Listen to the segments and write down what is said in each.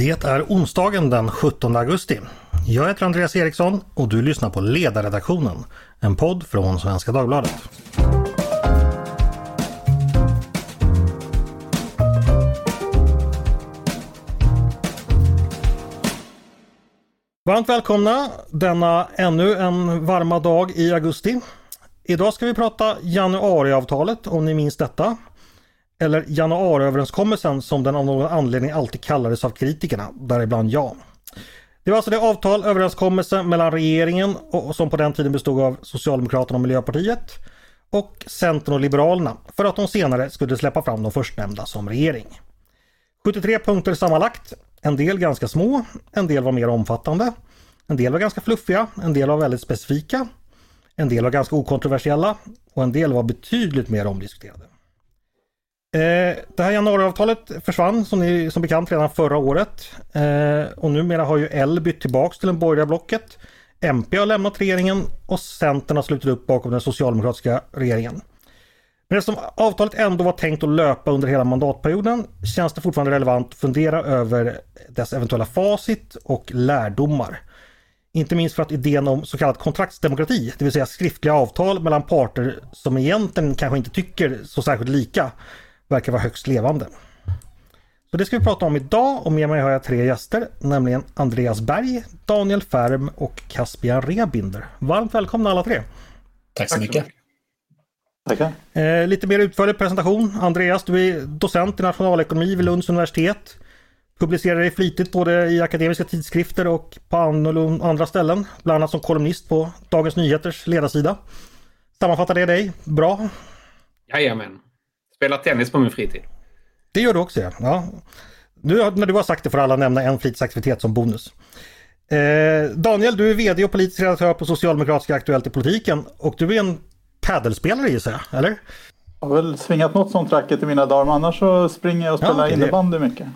Det är onsdagen den 17 augusti. Jag heter Andreas Eriksson och du lyssnar på Ledarredaktionen, en podd från Svenska Dagbladet. Varmt välkomna denna ännu en varma dag i augusti. Idag ska vi prata januariavtalet om ni minns detta. Eller januariöverenskommelsen som den av någon anledning alltid kallades av kritikerna, däribland jag. Det var alltså det avtal, överenskommelse mellan regeringen och, som på den tiden bestod av Socialdemokraterna och Miljöpartiet och Centern och Liberalerna för att de senare skulle släppa fram de förstnämnda som regering. 73 punkter sammanlagt, en del ganska små, en del var mer omfattande, en del var ganska fluffiga, en del var väldigt specifika, en del var ganska okontroversiella och en del var betydligt mer omdiskuterade. Eh, det här januariavtalet försvann som, ni, som bekant redan förra året. Eh, och numera har ju L bytt tillbaks till den borgerliga blocket. MP har lämnat regeringen och Centern har slutit upp bakom den socialdemokratiska regeringen. Men eftersom avtalet ändå var tänkt att löpa under hela mandatperioden känns det fortfarande relevant att fundera över dess eventuella facit och lärdomar. Inte minst för att idén om så kallad kontraktsdemokrati, det vill säga skriftliga avtal mellan parter som egentligen kanske inte tycker så särskilt lika, verkar vara högst levande. Så det ska vi prata om idag och med mig har jag tre gäster, nämligen Andreas Berg, Daniel Färm och Caspian Rebinder. Varmt välkomna alla tre! Tack så mycket! Tackar! Eh, lite mer utförlig presentation. Andreas, du är docent i nationalekonomi vid Lunds universitet. Publicerar dig flitigt både i akademiska tidskrifter och på andra ställen. Bland annat som kolumnist på Dagens Nyheters ledarsida. Sammanfattar det dig bra? Jajamän! Spelar tennis på min fritid. Det gör du också ja. ja. Nu när du har sagt det får alla nämna en fritidsaktivitet som bonus. Eh, Daniel, du är VD och politisk redaktör på Socialdemokratiska Aktuellt i politiken och du är en paddelspelare gissar jag, eller? Jag har väl svingat något sånt racket i mina dagar, men annars så springer jag och spelar ja, okay. innebandy mycket.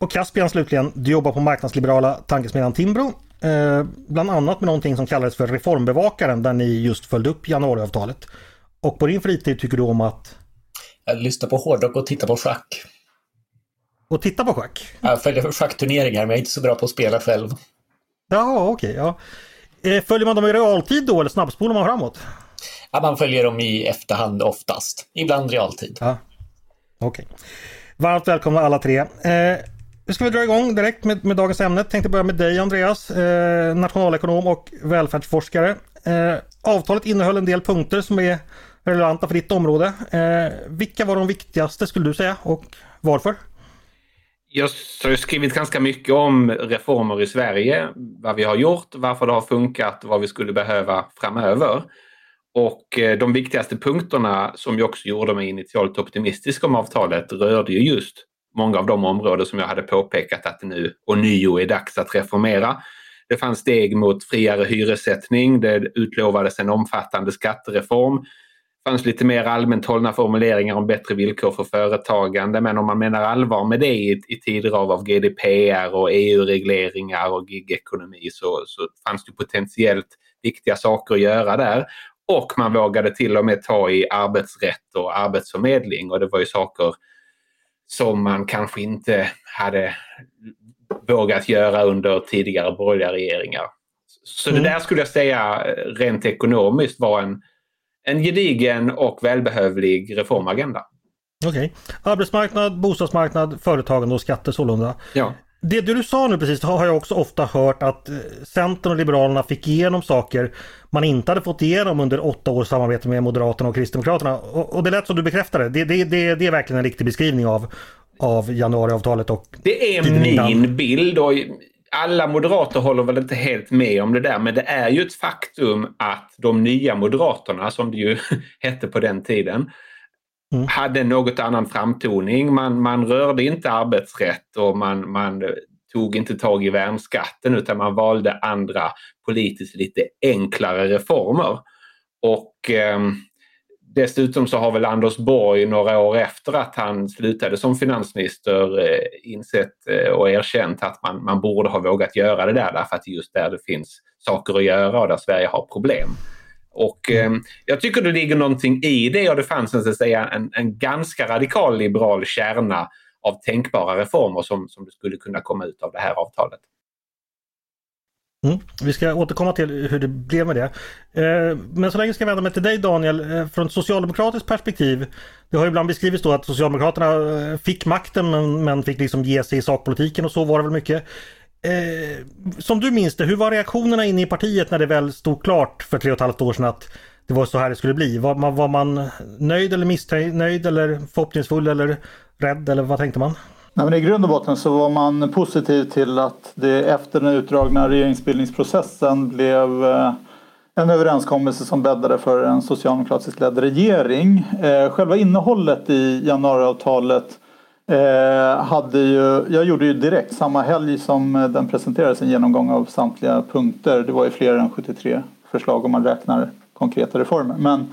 Och Caspian slutligen, du jobbar på marknadsliberala tankesmedjan Timbro. Eh, bland annat med någonting som kallades för Reformbevakaren där ni just följde upp januariavtalet. Och på din fritid tycker du om att jag lyssnar på hårdrock och tittar på schack. Och titta på schack? Jag följer schackturneringar men jag är inte så bra på att spela själv. Ja, okej. Okay, ja. Eh, följer man dem i realtid då eller snabbspolar man framåt? Ja, man följer dem i efterhand oftast. Ibland realtid. Ja. Okej. Okay. Varmt välkomna alla tre. Eh, nu ska vi dra igång direkt med, med dagens ämne. Tänkte börja med dig Andreas, eh, nationalekonom och välfärdsforskare. Eh, avtalet innehöll en del punkter som är relevanta för ditt område. Eh, vilka var de viktigaste skulle du säga och varför? Jag har skrivit ganska mycket om reformer i Sverige, vad vi har gjort, varför det har funkat och vad vi skulle behöva framöver. Och eh, de viktigaste punkterna som jag också gjorde mig initialt optimistisk om avtalet rörde ju just många av de områden som jag hade påpekat att det nu ånyo är dags att reformera. Det fanns steg mot friare hyressättning, det utlovades en omfattande skattereform, fanns lite mer allmänt hållna formuleringar om bättre villkor för företagande. Men om man menar allvar med det i, i tider av, av GDPR och EU-regleringar och gigekonomi så, så fanns det potentiellt viktiga saker att göra där. Och man vågade till och med ta i arbetsrätt och arbetsförmedling och det var ju saker som man kanske inte hade vågat göra under tidigare borgerliga regeringar. Så mm. det där skulle jag säga rent ekonomiskt var en en gedigen och välbehövlig reformagenda. Okej. Okay. Arbetsmarknad, bostadsmarknad, företagande och skatter sålunda. Ja. Det du sa nu precis har jag också ofta hört att eh, Centern och Liberalerna fick igenom saker man inte hade fått igenom under åtta års samarbete med Moderaterna och Kristdemokraterna. Och, och det lät som du bekräftade. Det, det, det, det är verkligen en riktig beskrivning av, av januariavtalet och Det är min bild och alla moderater håller väl inte helt med om det där men det är ju ett faktum att de nya moderaterna som det ju hette på den tiden mm. hade något annan framtoning. Man, man rörde inte arbetsrätt och man, man tog inte tag i värnskatten utan man valde andra politiskt lite enklare reformer. Och eh, Dessutom så har väl Anders Borg några år efter att han slutade som finansminister eh, insett eh, och erkänt att man, man borde ha vågat göra det där därför att det är just där det finns saker att göra och där Sverige har problem. Och eh, jag tycker det ligger någonting i det och det fanns så att säga en, en ganska radikal liberal kärna av tänkbara reformer som, som skulle kunna komma ut av det här avtalet. Mm. Vi ska återkomma till hur det blev med det. Eh, men så länge ska jag vända mig till dig Daniel. Eh, från ett socialdemokratiskt perspektiv. Det har ibland beskrivits då att Socialdemokraterna eh, fick makten men, men fick liksom ge sig i sakpolitiken och så var det väl mycket. som du minns det, hur var reaktionerna inne i partiet när det väl stod klart för tre och ett halvt år sedan att det var så här det skulle bli? Var man, var man nöjd eller missnöjd eller förhoppningsfull eller rädd eller vad tänkte man? Nej, men I grund och botten så var man positiv till att det efter den utdragna regeringsbildningsprocessen blev eh, en överenskommelse som bäddade för en socialdemokratiskt ledd regering. Eh, själva innehållet i januariavtalet eh, hade ju, jag gjorde ju direkt samma helg som den presenterades en genomgång av samtliga punkter. Det var ju fler än 73 förslag om man räknar konkreta reformer. Men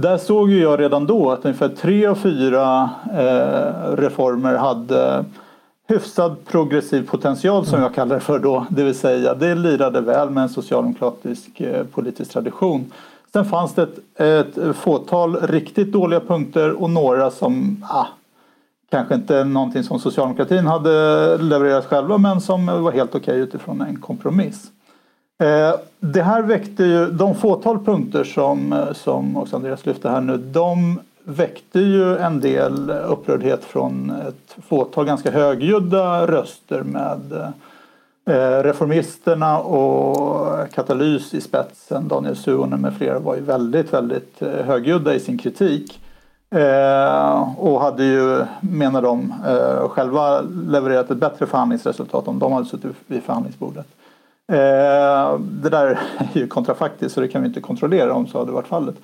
där såg ju jag redan då att ungefär tre av fyra eh, reformer hade hyfsad progressiv potential som jag kallar det för då. Det vill säga det lirade väl med en socialdemokratisk eh, politisk tradition. Sen fanns det ett, ett fåtal riktigt dåliga punkter och några som ah, kanske inte någonting som socialdemokratin hade levererat själva men som var helt okej okay utifrån en kompromiss. Eh, det här väckte ju, de fåtal punkter som, som också Andreas lyfte här nu, de väckte ju en del upprördhet från ett fåtal ganska högljudda röster med eh, Reformisterna och Katalys i spetsen, Daniel Suhonen med flera var ju väldigt, väldigt eh, högljudda i sin kritik. och hade ju, menar de, själva levererat ett bättre förhandlingsresultat om de hade suttit vid förhandlingsbordet. Eh, det där är ju kontrafaktiskt så det kan vi inte kontrollera om så hade varit fallet.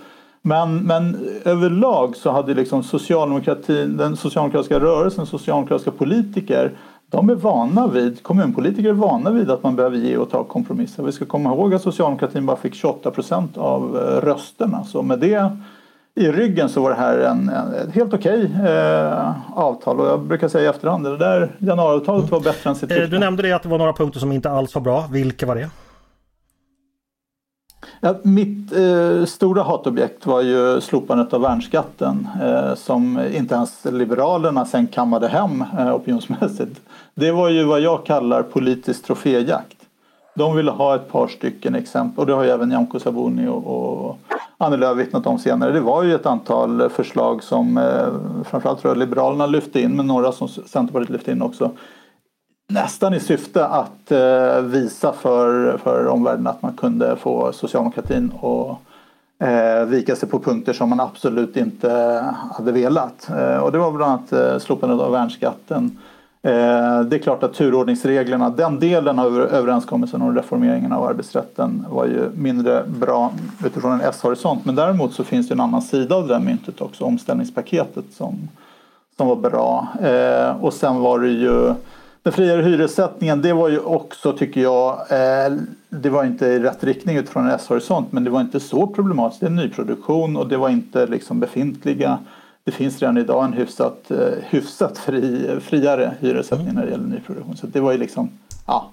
Men, men överlag så hade liksom socialdemokratin, den socialdemokratiska rörelsen, socialdemokratiska politiker de är vana vid, kommunpolitiker är vana vid att man behöver ge och ta kompromisser. Vi ska komma ihåg att socialdemokratin bara fick 28 procent av eh, rösterna. Så med det i ryggen så var det här en, en ett helt okej eh, avtal och jag brukar säga i efterhand det där januariavtalet var bättre än sitt eh, Du nämnde det att det var några punkter som inte alls var bra. Vilka var det? Ja, mitt eh, stora hatobjekt var ju slopandet av värnskatten eh, som inte ens Liberalerna sen kammade hem eh, opinionsmässigt. Det var ju vad jag kallar politisk troféjakt. De ville ha ett par stycken exempel och det har ju även Nyamko Sabuni och, och Annie Lööf vittnat om senare. Det var ju ett antal förslag som eh, framförallt tror jag Liberalerna lyfte in men några som Centerpartiet lyfte in också. Nästan i syfte att eh, visa för, för omvärlden att man kunde få socialdemokratin att eh, vika sig på punkter som man absolut inte hade velat. Eh, och det var bland annat eh, slopandet av värnskatten Eh, det är klart att turordningsreglerna, den delen av överenskommelsen om reformeringen av arbetsrätten var ju mindre bra utifrån en S-horisont. Men däremot så finns det en annan sida av det där myntet också, omställningspaketet som, som var bra. Eh, och sen var det ju den friare hyressättningen, det var ju också tycker jag, eh, det var inte i rätt riktning utifrån en S-horisont men det var inte så problematiskt. Det är nyproduktion och det var inte liksom befintliga det finns redan idag en hyfsat, eh, hyfsat fri, friare hyressättning när det gäller nyproduktion. Så det var ju liksom, ja,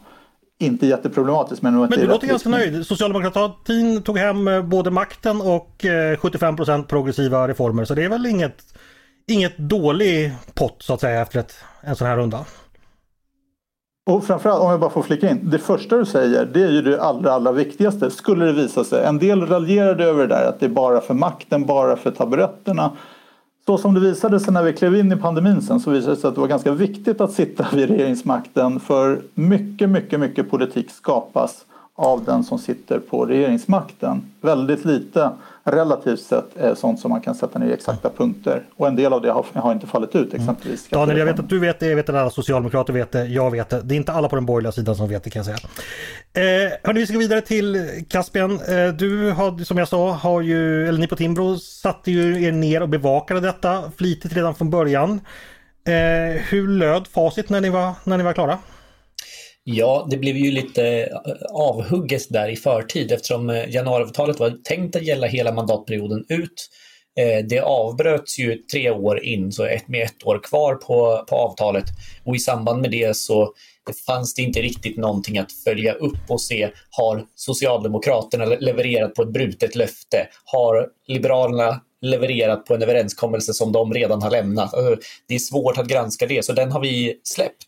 inte jätteproblematiskt. Men, men du låter ganska nöjd. Socialdemokratin tog hem eh, både makten och 75 eh, progressiva reformer. Så det är väl inget, inget dålig pott så att säga efter ett, en sån här runda. Och framförallt om jag bara får flika in. Det första du säger det är ju det allra, allra viktigaste. Skulle det visa sig. En del raljerade över det där att det är bara för makten, bara för taburetterna. Så som det visade sig när vi klev in i pandemin sen så visade det sig att det var ganska viktigt att sitta vid regeringsmakten för mycket, mycket, mycket politik skapas av den som sitter på regeringsmakten. Väldigt lite relativt sett är sånt som man kan sätta ner i exakta punkter. Och en del av det har, har inte fallit ut exempelvis. Mm. Daniel, jag vet att du vet det, jag vet att alla socialdemokrater vet det, jag vet det. Det är inte alla på den borgerliga sidan som vet det kan jag säga. Eh, hörni, vi ska gå vidare till Caspian. Eh, du har, som jag sa, har ju, eller ni på Timbro satte ju er ner och bevakade detta flitigt redan från början. Eh, hur löd facit när ni var, när ni var klara? Ja, det blev ju lite eh, avhugget där i förtid eftersom eh, januariavtalet var tänkt att gälla hela mandatperioden ut. Eh, det avbröts ju tre år in, så ett, med ett år kvar på, på avtalet. Och i samband med det så fanns det inte riktigt någonting att följa upp och se. Har Socialdemokraterna levererat på ett brutet löfte? Har Liberalerna levererat på en överenskommelse som de redan har lämnat. Alltså, det är svårt att granska det, så den har vi släppt.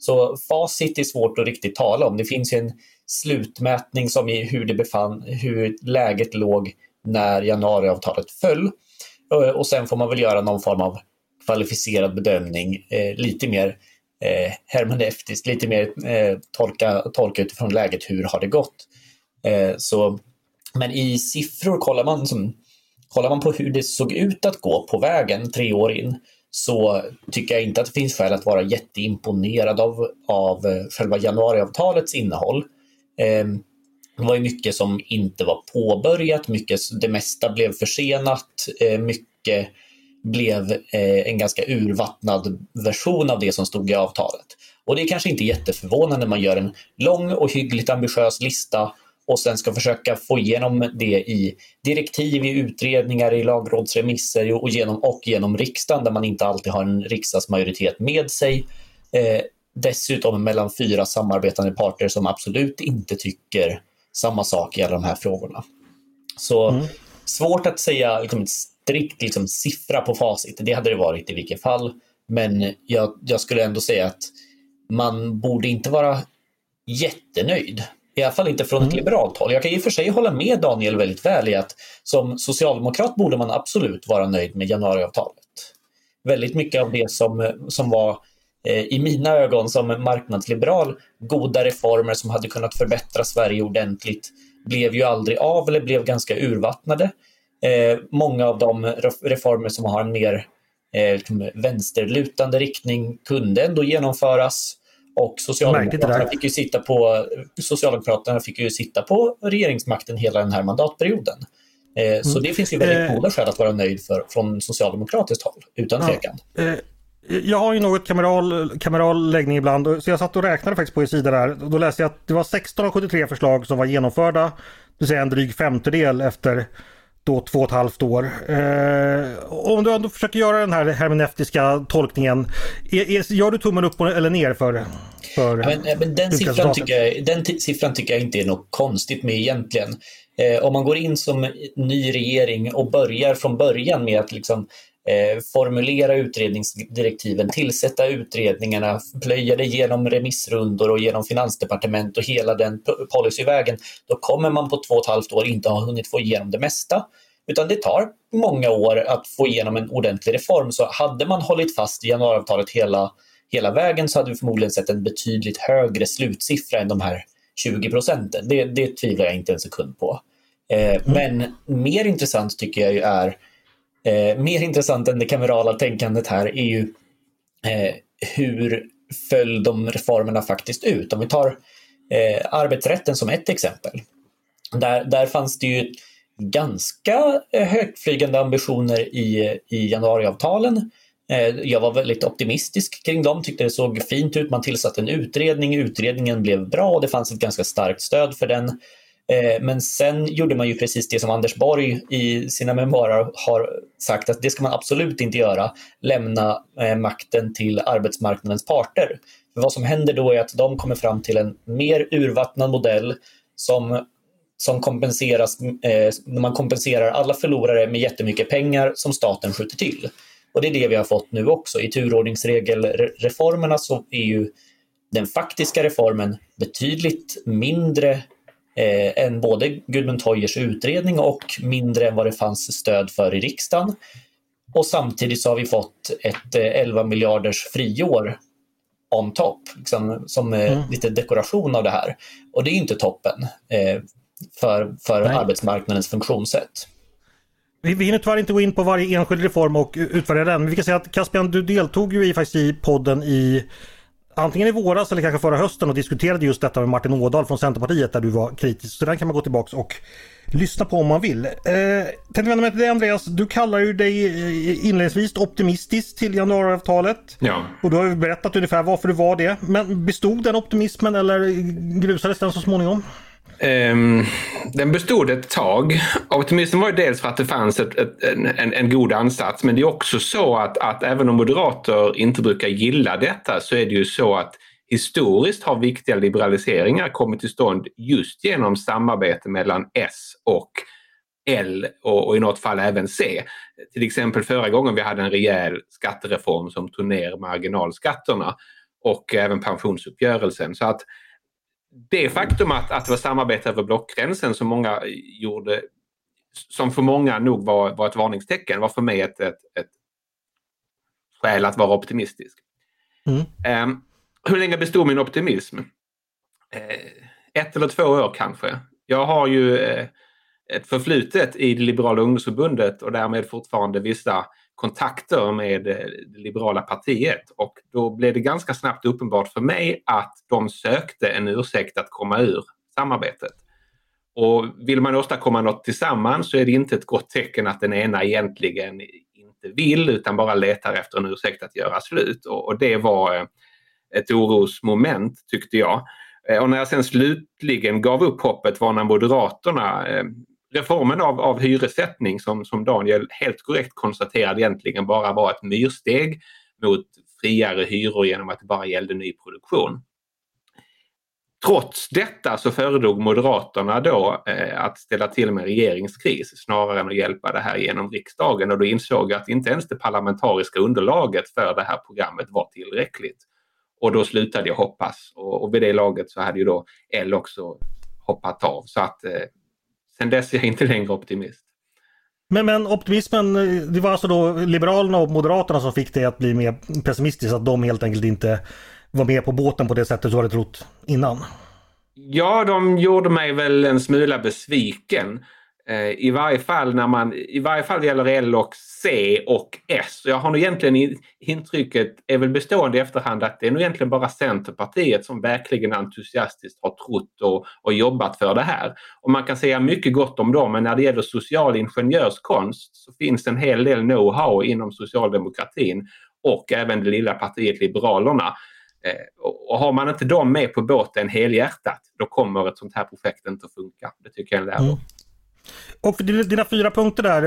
Så facit är svårt att riktigt tala om. Det finns ju en slutmätning som i hur det befann, hur läget låg när januariavtalet föll. Eh, och sen får man väl göra någon form av kvalificerad bedömning, eh, lite mer eh, hermeneutiskt, lite mer eh, tolka, tolka utifrån läget, hur har det gått? Eh, så, men i siffror, kollar man, som, kollar man på hur det såg ut att gå på vägen tre år in, så tycker jag inte att det finns skäl att vara jätteimponerad av, av eh, själva januariavtalets innehåll. Eh, det var ju mycket som inte var påbörjat, mycket, det mesta blev försenat, eh, mycket blev eh, en ganska urvattnad version av det som stod i avtalet. Och det är kanske inte jätteförvånande när man gör en lång och hyggligt ambitiös lista och sen ska försöka få igenom det i direktiv, i utredningar, i lagrådsremisser och genom, och genom riksdagen där man inte alltid har en riksdagsmajoritet med sig. Eh, dessutom mellan fyra samarbetande parter som absolut inte tycker samma sak i alla de här frågorna. Så mm. svårt att säga liksom, strikt liksom, siffra på facit. Det hade det varit i vilket fall. Men jag, jag skulle ändå säga att man borde inte vara jättenöjd. I alla fall inte från ett mm. liberalt håll. Jag kan i och för sig hålla med Daniel väldigt väl i att som socialdemokrat borde man absolut vara nöjd med januariavtalet. Väldigt mycket av det som, som var eh, i mina ögon som marknadsliberal goda reformer som hade kunnat förbättra Sverige ordentligt blev ju aldrig av eller blev ganska urvattnade. Eh, många av de reformer som har en mer eh, liksom vänsterlutande riktning kunde ändå genomföras. Och Socialdemokraterna fick, ju sitta på, Socialdemokraterna fick ju sitta på regeringsmakten hela den här mandatperioden. Eh, mm. Så det finns ju väldigt eh. goda skäl att vara nöjd för, från socialdemokratiskt håll, utan tvekan. Ja. Eh, jag har ju något kameral, kameral läggning ibland, så jag satt och räknade faktiskt på er sida där. Då läste jag att det var 16 av 73 förslag som var genomförda, det vill säga en dryg femtedel efter då två och ett halvt år. Eh, om du ändå försöker göra den här hermeneutiska tolkningen, är, är, gör du tummen upp eller ner för, för men, men den, siffran tycker jag, den siffran tycker jag inte är något konstigt med egentligen. Eh, om man går in som ny regering och börjar från början med att liksom formulera utredningsdirektiven, tillsätta utredningarna, plöja det genom remissrundor och genom finansdepartement och hela den policyvägen, då kommer man på två och ett halvt år inte ha hunnit få igenom det mesta. Utan det tar många år att få igenom en ordentlig reform. Så hade man hållit fast i januariavtalet hela, hela vägen så hade vi förmodligen sett en betydligt högre slutsiffra än de här 20 procenten. Det, det tvivlar jag inte en sekund på. Eh, mm. Men mer intressant tycker jag är Eh, mer intressant än det kamerala tänkandet här är ju eh, hur föll de reformerna faktiskt ut? Om vi tar eh, arbetsrätten som ett exempel. Där, där fanns det ju ganska eh, högtflygande ambitioner i, i januariavtalen. Eh, jag var väldigt optimistisk kring dem, tyckte det såg fint ut. Man tillsatte en utredning, utredningen blev bra och det fanns ett ganska starkt stöd för den. Eh, men sen gjorde man ju precis det som Anders Borg i sina memoarer har sagt att det ska man absolut inte göra, lämna eh, makten till arbetsmarknadens parter. För vad som händer då är att de kommer fram till en mer urvattnad modell som, som kompenseras, eh, man kompenserar alla förlorare med jättemycket pengar som staten skjuter till. Och det är det vi har fått nu också. I turordningsregelreformerna så är ju den faktiska reformen betydligt mindre eh, än både Gudmund Toijers utredning och mindre än vad det fanns stöd för i riksdagen. Och samtidigt så har vi fått ett eh, 11 miljarders friår on top, liksom, som eh, mm. lite dekoration av det här. Och det är inte toppen eh, för, för arbetsmarknadens funktionssätt. Vi, vi hinner tyvärr inte gå in på varje enskild reform och utvärdera den. Men vi kan säga att Caspian, du deltog ju i, faktiskt i podden i antingen i våras eller kanske förra hösten och diskuterade just detta med Martin Ådahl från Centerpartiet där du var kritisk. Så den kan man gå tillbaks och lyssna på om man vill. Eh, tänkte vända mig till dig Andreas. Du kallar ju dig eh, inledningsvis optimistisk till januariavtalet. Ja. Och du har ju berättat ungefär varför du var det. Men bestod den optimismen eller grusades den så småningom? Um, den bestod ett tag. Optimismen var ju dels för att det fanns ett, ett, en, en, god ansats men det är också så att, att även om moderater inte brukar gilla detta så är det ju så att historiskt har viktiga liberaliseringar kommit till stånd just genom samarbete mellan S och L och, och, i något fall även C. Till exempel förra gången vi hade en rejäl skattereform som tog ner marginalskatterna och även pensionsuppgörelsen. Så att det faktum att, att det var samarbete över blockgränsen som många gjorde som för många nog var, var ett varningstecken var för mig ett, ett, ett skäl att vara optimistisk. Mm. Um, hur länge bestod min optimism? Uh, ett eller två år kanske. Jag har ju uh, ett förflutet i det liberala ungdomsförbundet och därmed fortfarande vissa kontakter med eh, det liberala partiet och då blev det ganska snabbt uppenbart för mig att de sökte en ursäkt att komma ur samarbetet. Och vill man åstadkomma något tillsammans så är det inte ett gott tecken att den ena egentligen inte vill utan bara letar efter en ursäkt att göra slut. Och, det var eh, ett orosmoment tyckte jag. Eh, och när jag sen slutligen gav upp hoppet var när Moderaterna reformen av, av hyressättning som, som Daniel helt korrekt konstaterade egentligen bara var ett myrsteg mot friare hyror genom att det bara gällde nyproduktion. Trots detta så föredrog Moderaterna då eh, att ställa till med regeringskris snarare än att hjälpa det här genom riksdagen och då insåg jag att inte ens det parlamentariska underlaget för det här programmet var tillräckligt. Och då slutade jag hoppas och, och vid det laget så hade ju då L också hoppat av så att eh, sen dess är jag inte längre optimist. Men, men optimismen, det var alltså då Liberalerna och Moderaterna som fick det att bli mer pessimistiskt, att de helt enkelt inte var med på båten på det sättet du hade trott innan? Ja, de gjorde mig väl en smula besviken. Eh, I varje fall när man, i varje fall gäller L och C och S. Jag har nog egentligen intrycket, är väl bestående i efterhand, att det är nog egentligen bara Centerpartiet som verkligen entusiastiskt har trott och, och jobbat för det här. Och man kan säga mycket gott om dem, men när det gäller social ingenjörskonst så finns en hel del know-how inom socialdemokratin och även det lilla partiet Liberalerna eh, och har man inte dem med på båten helhjärtat, då kommer ett sånt här projekt inte att funka. Det tycker jag är en lärdom. Mm. Och dina fyra punkter där,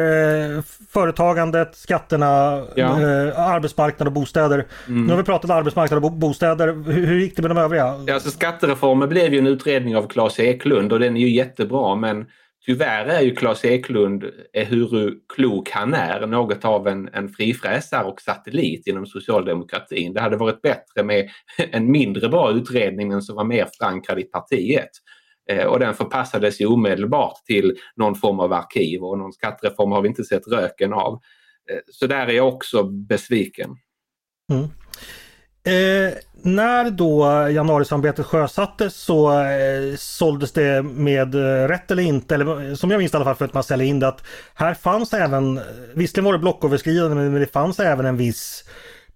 eh, företagandet, skatterna, ja. eh, arbetsmarknad och bostäder. Mm. Nu har vi pratat arbetsmarknad och bostäder. Hur, hur, gick det med de övriga? Ja, alltså skattereformen blev ju en utredning av Claes Eklund och den är ju jättebra men Tyvärr är ju Claes Eklund, ehuru klok han är, något av en, en frifräsare och satellit inom socialdemokratin. Det hade varit bättre med en mindre bra utredning men som var mer förankrad i partiet. Eh, och den förpassades ju omedelbart till någon form av arkiv och någon skattereform har vi inte sett röken av. Eh, så där är jag också besviken. Mm. Eh, när då januarisamarbetet sjösattes så eh, såldes det med eh, rätt eller inte, eller eh, som jag minns i alla fall för att man säljer in det, att här fanns även, visserligen var det blocköverskridande, men det fanns även en viss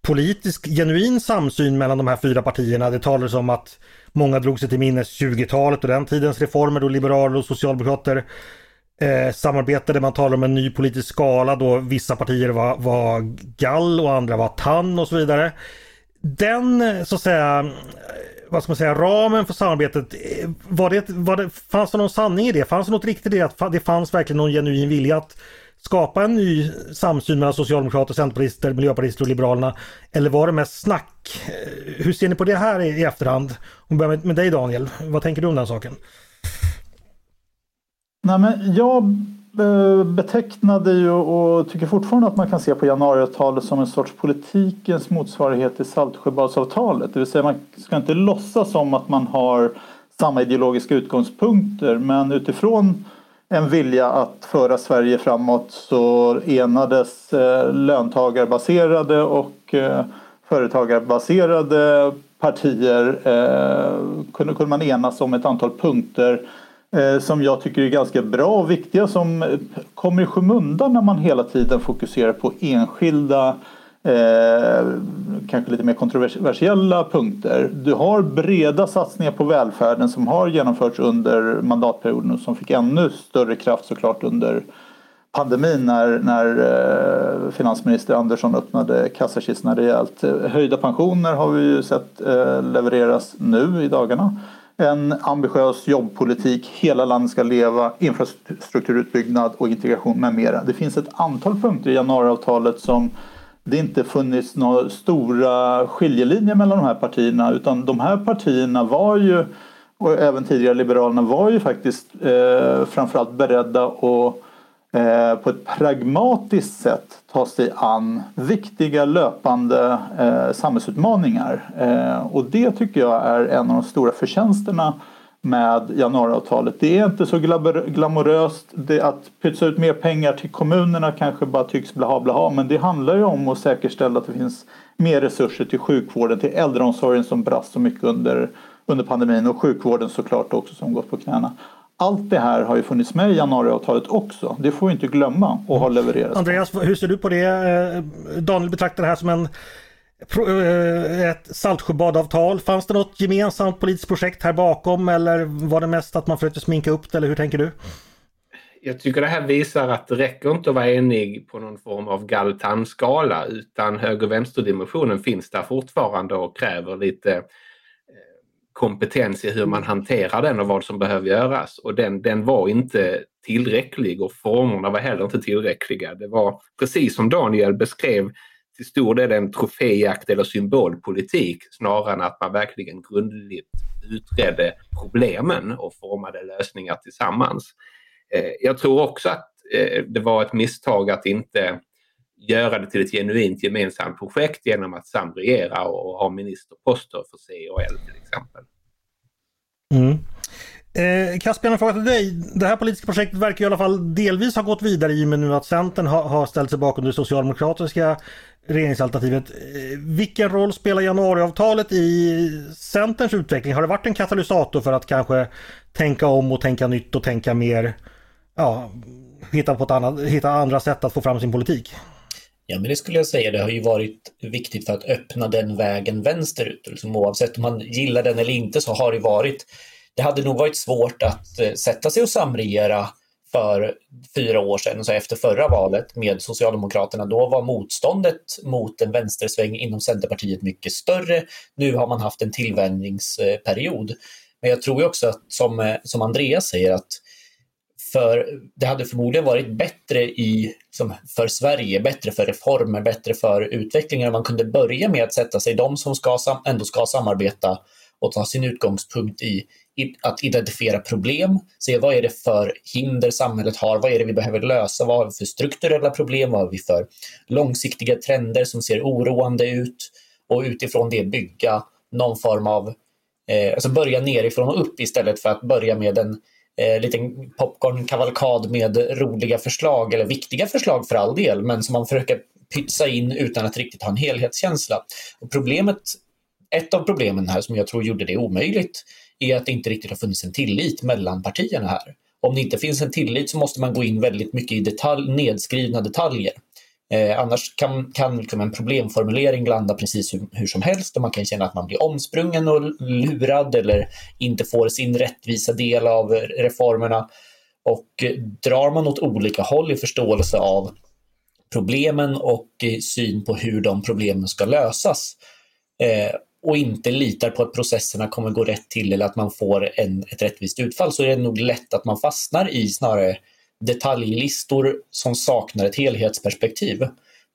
politisk genuin samsyn mellan de här fyra partierna. Det talades om att många drog sig till minnes 20-talet och den tidens reformer då liberaler och socialdemokrater eh, samarbetade. Man talade om en ny politisk skala då vissa partier var, var gall och andra var tann och så vidare den eh, så att säga eh, vad ska man säga, ramen för samarbetet, eh, var det, var det, fanns det någon sanning i det? Fanns det något riktigt i det? Att det fanns verkligen någon genuin vilja att skapa en ny samsyn mellan socialdemokrater, centerpartister, miljöpartister och liberalerna? Eller var det mest snack? Eh, hur ser ni på det här i, i efterhand? Om vi börjar med, med dig Daniel, vad tänker du om den saken? Nej, men jag eh, betecknade ju och tycker fortfarande att man kan se på januariavtalet som en sorts politikens motsvarighet till Saltsjöbadsavtalet. Det vill säga man ska inte låtsas som att man har samma ideologiska utgångspunkter men utifrån en vilja att föra Sverige framåt så enades eh, löntagarbaserade och eh, företagarbaserade partier eh, kunde man enas om ett antal punkter som jag tycker är ganska bra och viktiga som kommer i skymundan när man hela tiden fokuserar på enskilda eh, kanske lite mer kontroversiella punkter. Du har breda satsningar på välfärden som har genomförts under mandatperioden och som fick ännu större kraft såklart under pandemin när, när eh, finansminister Andersson öppnade kassakistorna rejält. Höjda pensioner har vi ju sett eh, levereras nu i dagarna en ambitiös jobbpolitik, hela landet ska leva, infrastrukturutbyggnad och integration med mera. Det finns ett antal punkter i januariavtalet som det inte funnits några stora skiljelinjer mellan de här partierna utan de här partierna var ju och även tidigare Liberalerna var ju faktiskt eh, framförallt beredda att eh, på ett pragmatiskt sätt ta sig an viktiga löpande eh, samhällsutmaningar. Eh, och det tycker jag är en av de stora förtjänsterna med januariavtalet. Det är inte så glamoröst. Det, att pytsa ut mer pengar till kommunerna kanske bara tycks blaha blaha men det handlar ju om att säkerställa att det finns mer resurser till sjukvården, till äldreomsorgen som brast så mycket under, under pandemin och sjukvården såklart också som gått på knäna. Allt det här har ju funnits med i januariavtalet också. Det får vi inte glömma och har levererats. Andreas, hur ser du på det? Eh, Daniel betraktar det här som en Eh, ett Saltsjöbadavtal. Fanns det något gemensamt politiskt projekt här bakom eller var det mest att man försökte sminka upp det eller hur tänker du? Jag tycker det här visar att det räcker inte att vara enig på någon form av galtanskala utan höger-vänster-dimensionen finns där fortfarande och kräver lite eh, kompetens i hur man hanterar den och vad som behöver göras. Och den, den var inte tillräcklig och formerna var heller inte tillräckliga. Det var precis som Daniel beskrev till stor del en troféjakt eller symbolpolitik snarare än att man verkligen grundligt utredde problemen och formade lösningar tillsammans. Eh, jag tror också att eh, det var ett misstag att inte göra det till ett genuint gemensamt projekt genom att samregera och ha ministerposter för C och L till exempel. Mm. Eh, Caspian, en fråga till dig. Det här politiska projektet verkar i alla fall delvis ha gått vidare i och med nu att Centern har, har ställt sig bakom det socialdemokratiska regeringsalternativet. Eh, vilken roll spelar januariavtalet i Centerns utveckling? Har det varit en katalysator för att kanske tänka om och tänka nytt och tänka mer, ja, hitta, på ett annat, hitta andra sätt att få fram sin politik? Ja, men det skulle jag säga. Det har ju varit viktigt för att öppna den vägen vänsterut. Liksom oavsett om man gillar den eller inte så har det varit. Det hade nog varit svårt att eh, sätta sig och samregera för fyra år sedan, så efter förra valet med Socialdemokraterna. Då var motståndet mot en vänstersväng inom Centerpartiet mycket större. Nu har man haft en tillvänjningsperiod. Men jag tror också att, som, eh, som Andreas säger, att för det hade förmodligen varit bättre i, som för Sverige, bättre för reformer, bättre för utvecklingen om man kunde börja med att sätta sig, de som ska, ändå ska samarbeta och ta sin utgångspunkt i att identifiera problem, se vad är det för hinder samhället har, vad är det vi behöver lösa, vad har vi för strukturella problem, vad har vi för långsiktiga trender som ser oroande ut? Och utifrån det bygga någon form av, eh, alltså börja nerifrån och upp istället för att börja med en eh, liten popcornkavalkad med roliga förslag, eller viktiga förslag för all del, men som man försöker pytsa in utan att riktigt ha en helhetskänsla. Och problemet, ett av problemen här som jag tror gjorde det omöjligt är att det inte riktigt har funnits en tillit mellan partierna här. Om det inte finns en tillit så måste man gå in väldigt mycket i detalj, nedskrivna detaljer. Eh, annars kan, kan liksom en problemformulering landa precis hur, hur, som helst och man kan känna att man blir omsprungen och lurad eller inte får sin rättvisa del av reformerna. Och eh, drar man åt olika håll i förståelse av problemen och eh, syn på hur de problemen ska lösas eh, och inte litar på att processerna kommer gå rätt till eller att man får en, ett rättvist utfall så är det nog lätt att man fastnar i snarare detaljlistor som saknar ett helhetsperspektiv.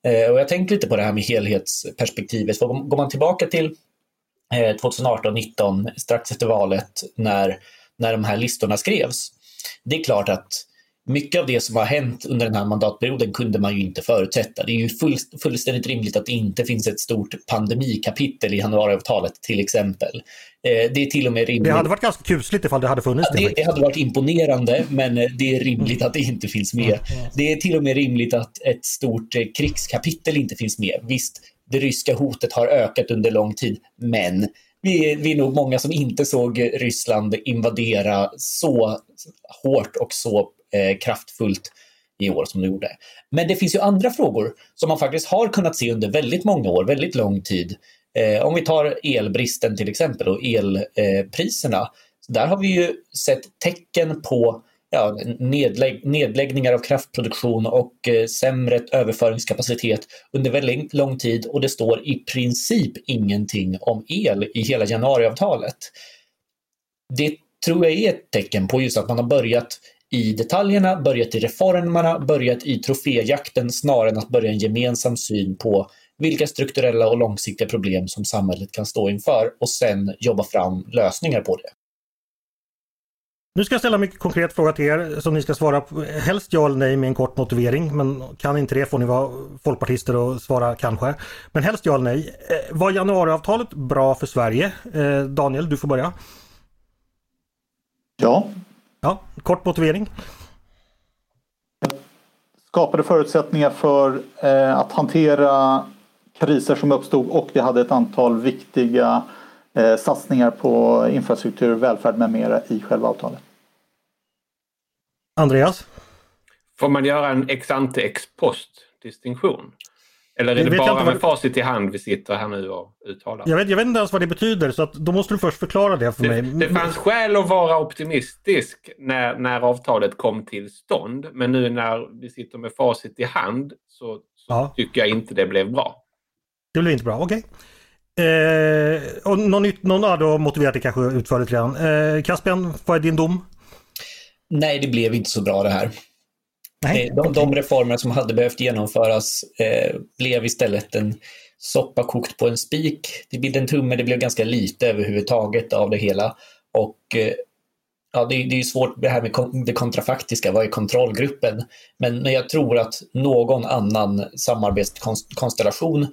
Eh, och jag tänker lite på det här med helhetsperspektivet. För går man tillbaka till eh, 2018-19, strax efter valet, när, när de här listorna skrevs. Det är klart att mycket av det som har hänt under den här mandatperioden kunde man ju inte förutsätta. Det är ju full, fullständigt rimligt att det inte finns ett stort pandemikapitel i januariavtalet till exempel. Eh, det är till och med rimligt. Det hade varit ganska kusligt ifall det hade funnits. Ja, det, det, hade varit imponerande, men eh, det är rimligt att det inte finns med. Det är till och med rimligt att ett stort eh, krigskapitel inte finns med. Visst, det ryska hotet har ökat under lång tid, men vi, vi är nog många som inte såg Ryssland invadera så hårt och så eh, kraftfullt i år som det gjorde. Men det finns ju andra frågor som man faktiskt har kunnat se under väldigt många år, väldigt lång tid. Eh, om vi tar elbristen till exempel och elpriserna. Eh, där har vi ju sett tecken på ja, nedlägg nedläggningar av kraftproduktion och eh, sämre överföringskapacitet under väldigt lång tid och det står i princip ingenting om el i hela januariavtalet. Det tror jag är ett tecken på just att man har börjat i detaljerna, börjat i reformerna, börjat i troféjakten snarare än att börja en gemensam syn på vilka strukturella och långsiktiga problem som samhället kan stå inför och sen jobba fram lösningar på det. Nu ska jag ställa en mycket konkret fråga till er som ni ska svara på. Helst ja eller nej med en kort motivering. Men kan inte det får ni vara folkpartister och svara kanske. Men helst ja eller nej. Eh, var januariavtalet bra för Sverige? Eh, Daniel, du får börja. Ja. Ja, kort motivering. Skapade förutsättningar för eh, att hantera kriser som uppstod och vi hade ett antal viktiga eh, satsningar på infrastruktur, välfärd med mera i själva avtalet. Andreas? Får man göra en ex ante ex post distinktion? Eller är det, det bara med facit i hand vi sitter här nu och uttalar? Jag vet, jag vet inte ens vad det betyder så att då måste du först förklara det för det, mig. Det fanns skäl att vara optimistisk när, när avtalet kom till stånd. Men nu när vi sitter med facit i hand så, så ja. tycker jag inte det blev bra. Det blev inte bra, okej. Okay. Eh, och någon, någon ja, då motiverat det kanske utförligt redan. Eh, Caspian, vad är din dom? Nej, det blev inte så bra det här. Nej, eh, de, okay. de reformer som hade behövt genomföras eh, blev istället en soppa kokt på en spik. Det blev en tumme, det blev ganska lite överhuvudtaget av det hela. Och eh, ja, det, det är svårt det här med det kontrafaktiska, vad är kontrollgruppen? Men jag tror att någon annan samarbetskonstellation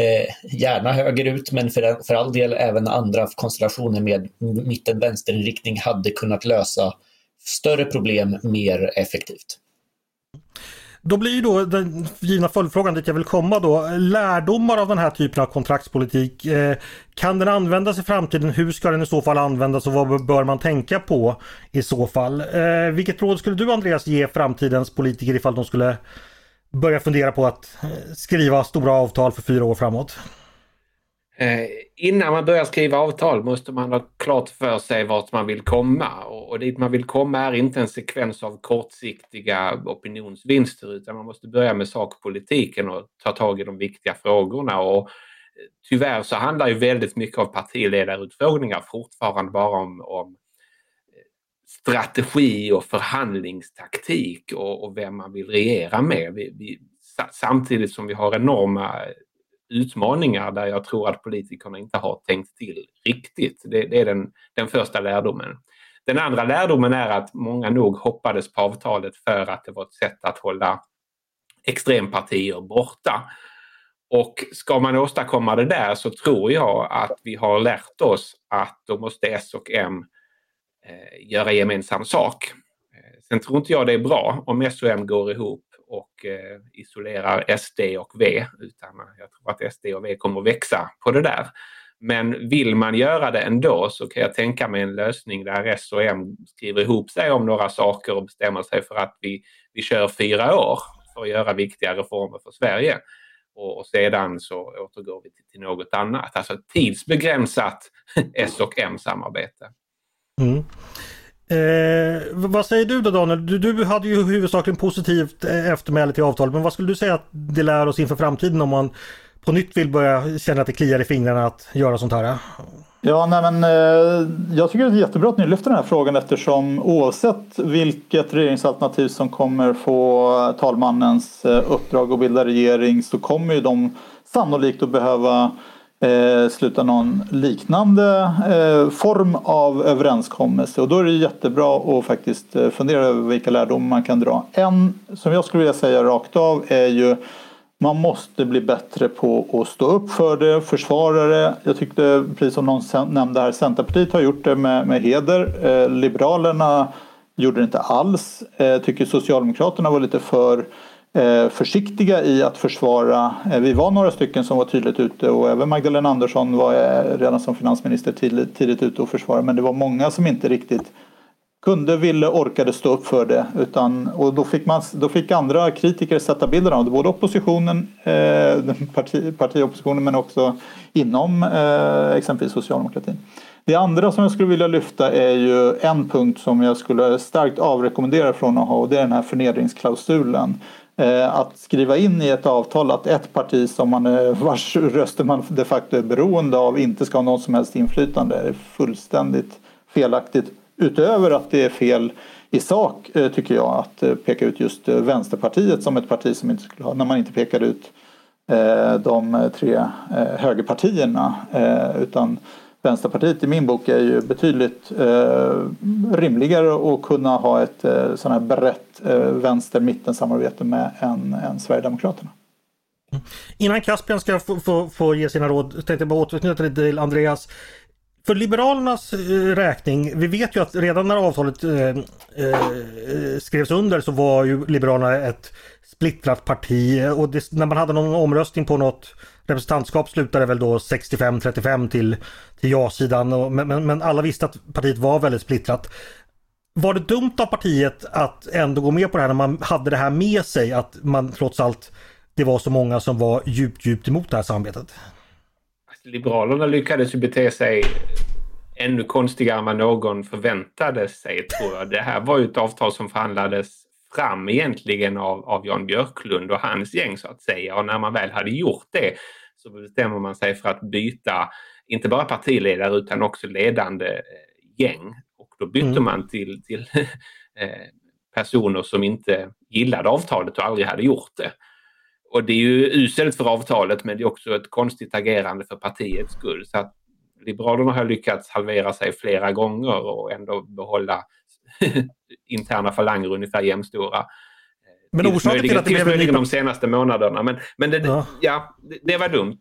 Eh, gärna högerut, men för, för all del även andra konstellationer med mitten-vänsterinriktning hade kunnat lösa större problem mer effektivt. Då blir ju då den givna följdfrågan dit jag vill komma då. Lärdomar av den här typen av kontraktspolitik. Eh, kan den användas i framtiden? Hur ska den i så fall användas och vad bör man tänka på i så fall? Eh, vilket råd skulle du Andreas ge framtidens politiker ifall de skulle börja fundera på att eh, skriva stora avtal för fyra år framåt? Eh, innan man börjar skriva avtal måste man ha klart för sig vart man vill komma. Och, och dit man vill komma är inte en sekvens av kortsiktiga opinionsvinster utan man måste börja med sakpolitiken och ta tag i de viktiga frågorna. Och eh, tyvärr så handlar ju väldigt mycket av partiledarutfrågningar fortfarande bara om, om eh, strategi och förhandlingstaktik och, och vem man vill regera med. Vi, vi, samtidigt som vi har enorma utmaningar där jag tror att politikerna inte har tänkt till riktigt. Det, det är den, den första lärdomen. Den andra lärdomen är att många nog hoppades på avtalet för att det var ett sätt att hålla extrempartier borta. Och ska man åstadkomma det där så tror jag att vi har lärt oss att då måste S och M eh, göra gemensam sak. Eh, sen tror inte jag det är bra om S och M går ihop och eh, isolerar SD och V utan jag tror att SD och V kommer att växa på det där. Men vill man göra det ändå så kan jag tänka mig en lösning där S och M skriver ihop sig om några saker och bestämmer sig för att vi, vi kör fyra år för att göra viktiga reformer för Sverige. Och, och sedan så återgår vi till, till något annat. Alltså tidsbegränsat S och M-samarbete. Mm. Eh, vad säger du då Daniel? Du, du hade ju huvudsakligen positivt eh, eftermäle till avtalet men vad skulle du säga att det lär oss inför framtiden om man på nytt vill börja känna att det kliar i fingrarna att göra sånt här? Ja, nej men eh, jag tycker det är jättebra att ni lyfter den här frågan eftersom oavsett vilket regeringsalternativ som kommer få talmannens eh, uppdrag att bilda regering så kommer ju de sannolikt att behöva eh, sluta någon liknande eh, form av överenskommelse. Och då är det jättebra att faktiskt eh, fundera över vilka lärdomar man kan dra. En som jag skulle vilja säga rakt av är ju man måste bli bättre på att stå upp för det, försvara det. Jag tyckte, precis som någon nämnde här, Centerpartiet har gjort det med, med heder. Eh, Liberalerna gjorde det inte alls. Eh, tycker Socialdemokraterna var lite för Eh, Eh, försiktiga i att försvara. Eh, vi var några stycken som var tydligt ute och även Magdalena Andersson var eh, redan som finansminister tidigt, tidigt ute och försvarade men det var många som inte riktigt kunde, ville, orkade stå upp för det. Utan, och då fick, man, då fick andra kritiker sätta bilden av det, både oppositionen, eh, parti, partioppositionen men också inom eh, exempelvis socialdemokratin. Det andra som jag skulle vilja lyfta är ju en punkt som jag skulle starkt avrekommendera från att ha och det är den här förnedringsklausulen. Eh, att skriva in i ett avtal att ett parti som man, eh, vars röster man de facto är beroende av inte ska ha något som helst inflytande är fullständigt felaktigt. Utöver att det är fel i sak eh, tycker jag att peka ut just Vänsterpartiet som ett parti som inte skulle ha, när man inte pekar ut de tre högerpartierna utan Vänsterpartiet i min bok är ju betydligt eh, rimligare att kunna ha ett eh, sån här brett eh, vänster-mitten-samarbete med än, än Sverigedemokraterna. Innan Caspian ska få, få, få, ge sina råd tänkte jag bara återknyta lite till Andreas. För Liberalernas eh, räkning, vi vet ju att redan när avtalet eh, eh, skrevs under så var ju Liberalerna ett splittrat parti och det, när man hade någon omröstning på något representantskap slutade väl då 65-35 till, till ja-sidan. Men, men, men, alla visste att partiet var väldigt splittrat. Var det dumt av partiet att ändå gå med på det här när man hade det här med sig att man trots allt det var så många som var djupt, djupt emot det här samarbetet? Alltså, Liberalerna lyckades ju bete sig ännu konstigare än vad någon förväntade sig tror jag. Det här var ju ett avtal som förhandlades fram egentligen av, av Jan Björklund och hans gäng så att säga. Och när man väl hade gjort det så bestämmer man sig för att byta inte bara partiledare utan också ledande eh, gäng. Och då bytte mm. man till, till eh, personer som inte gillade avtalet och aldrig hade gjort det. Och det är ju uselt för avtalet men det är också ett konstigt agerande för partiets skull. Så att Liberalerna har lyckats halvera sig flera gånger och ändå behålla interna falanger ungefär jämnstora. Men orsaken till att det blev möjligen de senaste månaderna. Men, men det, ja. ja det, det, var dumt.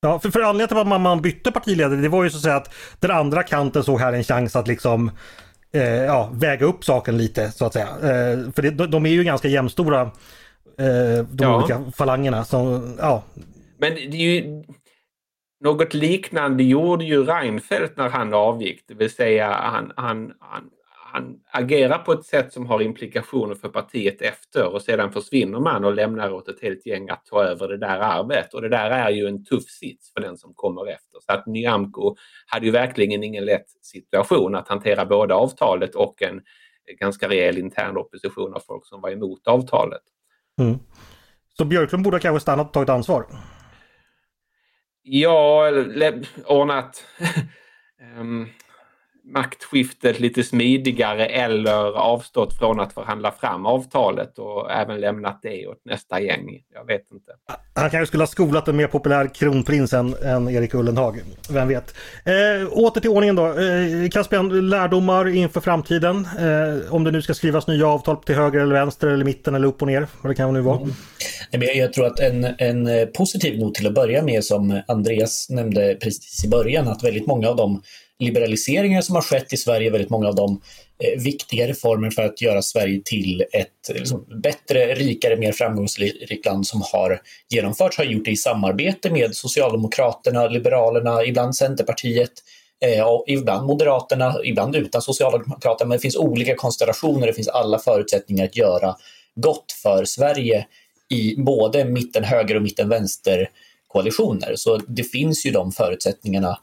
Ja, för, för anledningen till att man, bytte partiledare det var ju så att säga att den andra kanten såg här en chans att liksom eh, ja, väga upp saken lite så att säga. Eh, för det, de, de är ju ganska jämnstora eh, de ja. olika falangerna. Som, ja. Men det är ju något liknande gjorde ju Reinfeldt när han avgick, det vill säga han, han, han, han agerar på ett sätt som har implikationer för partiet efter och sedan försvinner man och lämnar åt ett helt gäng att ta över det där arvet. Och det där är ju en tuff sits för den som kommer efter. Så att Nyamko hade ju verkligen ingen lätt situation att hantera både avtalet och en ganska rejäl intern opposition av folk som var emot avtalet. Mm. Så Björklund borde kanske stannat och tagit ansvar? Ja, ordnat um, maktskiftet lite smidigare eller avstått från att förhandla fram avtalet och även lämnat det åt nästa gäng. Jag vet inte. Han kanske skulle ha skolat en mer populär kronprins än, än Erik Ullenhag. Vem vet? Eh, åter till ordningen då. Eh, Caspian, lärdomar inför framtiden. Eh, om det nu ska skrivas nya avtal till höger eller vänster eller mitten eller upp och ner. Vad det kan nu vara. Mm. Jag tror att en, en positiv not till att börja med som Andreas nämnde precis i början att väldigt många av de liberaliseringar som har skett i Sverige, väldigt många av de eh, viktiga reformer för att göra Sverige till ett liksom, bättre, rikare, mer framgångsrikt land som har genomförts, har gjort det i samarbete med Socialdemokraterna, Liberalerna, ibland Centerpartiet, eh, och ibland Moderaterna, ibland utan Socialdemokraterna, men det finns olika konstellationer, det finns alla förutsättningar att göra gott för Sverige i både mitten höger och mitten vänster koalitioner. Så det finns ju de förutsättningarna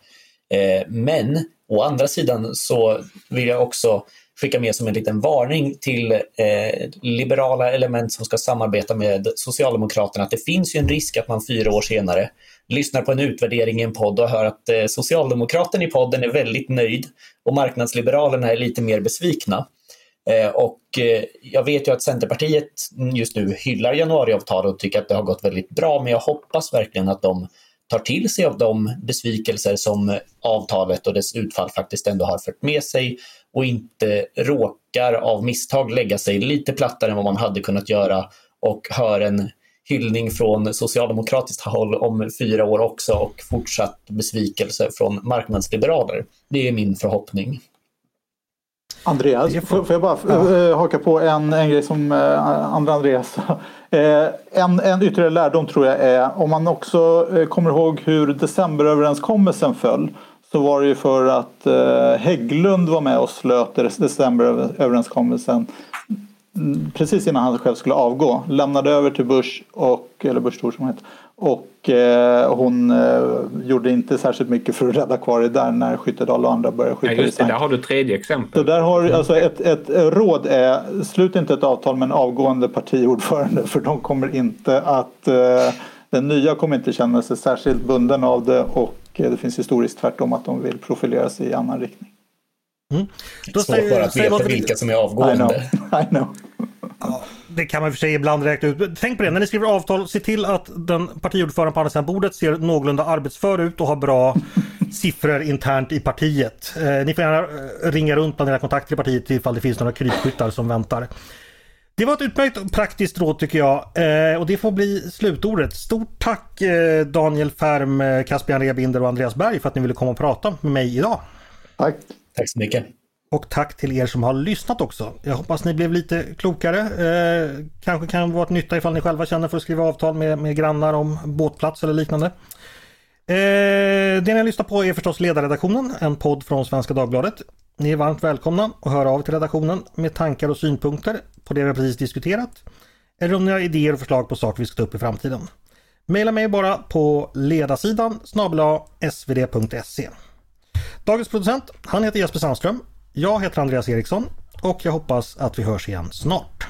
Eh, men å andra sidan så vill jag också skicka med som en liten varning till eh, liberala element som ska samarbeta med Socialdemokraterna att det finns ju en risk att man fyra år senare lyssnar på en utvärdering i en podd och hör att eh, Socialdemokraten i podden är väldigt nöjd och marknadsliberalerna är lite mer besvikna. Eh, och eh, jag vet ju att Centerpartiet just nu hyllar januariavtalet och tycker att det har gått väldigt bra, men jag hoppas verkligen att de tar till sig av de besvikelser som avtalet och dess utfall faktiskt ändå har fört med sig och inte råkar av misstag lägga sig lite plattare än vad man hade kunnat göra och hör en hyllning från socialdemokratiskt håll om fyra år också och fortsatt besvikelse från marknadsliberaler. Det är min förhoppning. Andreas, får, jag bara ja. Eh, haka på en, en grej som eh, andra Andreas Eh, en, en ytterligare lärdom tror jag är om man också eh, kommer ihåg hur decemberöverenskommelsen föll så var det ju för att eh, Hägglund var med och slöt decemberöverenskommelsen mm, precis innan han själv skulle avgå. Lämnade över till Bush, och, eller Bush Thor som heter, och eh, hon eh, gjorde inte särskilt mycket för att rädda kvar det där när Skyttedal och andra började skjuta ja, just det, där har du tredje exempel. Så där har, alltså ett, ett råd är, slut inte ett avtal med en avgående partiordförande för de kommer inte att, eh, den nya kommer inte känna sig särskilt bunden av det och eh, det finns historiskt tvärtom att de vill profilera sig i annan riktning. Mm. Då Svårt bara att veta vilka som är avgående. I know. I know. Ja, det kan man för sig ibland räkna ut. Tänk på det, när ni skriver avtal, se till att den partiordförande på andra sidan bordet ser någorlunda arbetsför ut och har bra siffror internt i partiet. Eh, ni får gärna eh, ringa runt bland era kontakter i partiet ifall det finns några krypskyttar som väntar. Det var ett utmärkt och praktiskt råd tycker jag eh, och det får bli slutordet. Stort tack eh, Daniel Färm, eh, Caspian Rebinder och Andreas Berg för att ni ville komma och prata med mig idag. Tack! Tack så mycket! Och tack till er som har lyssnat också. Jag hoppas ni blev lite klokare. Eh, kanske kan vara till nytta ifall ni själva känner för att skriva avtal med, med grannar om båtplats eller liknande. Eh, det ni lyssnar på är förstås Ledarredaktionen, en podd från Svenska Dagbladet. Ni är varmt välkomna att höra av till redaktionen med tankar och synpunkter på det vi precis diskuterat. Eller om ni har idéer och förslag på saker vi ska ta upp i framtiden. Maila mig bara på ledarsidan snabla svd.se. Dagens producent, han heter Jesper Sandström. Jag heter Andreas Eriksson och jag hoppas att vi hörs igen snart.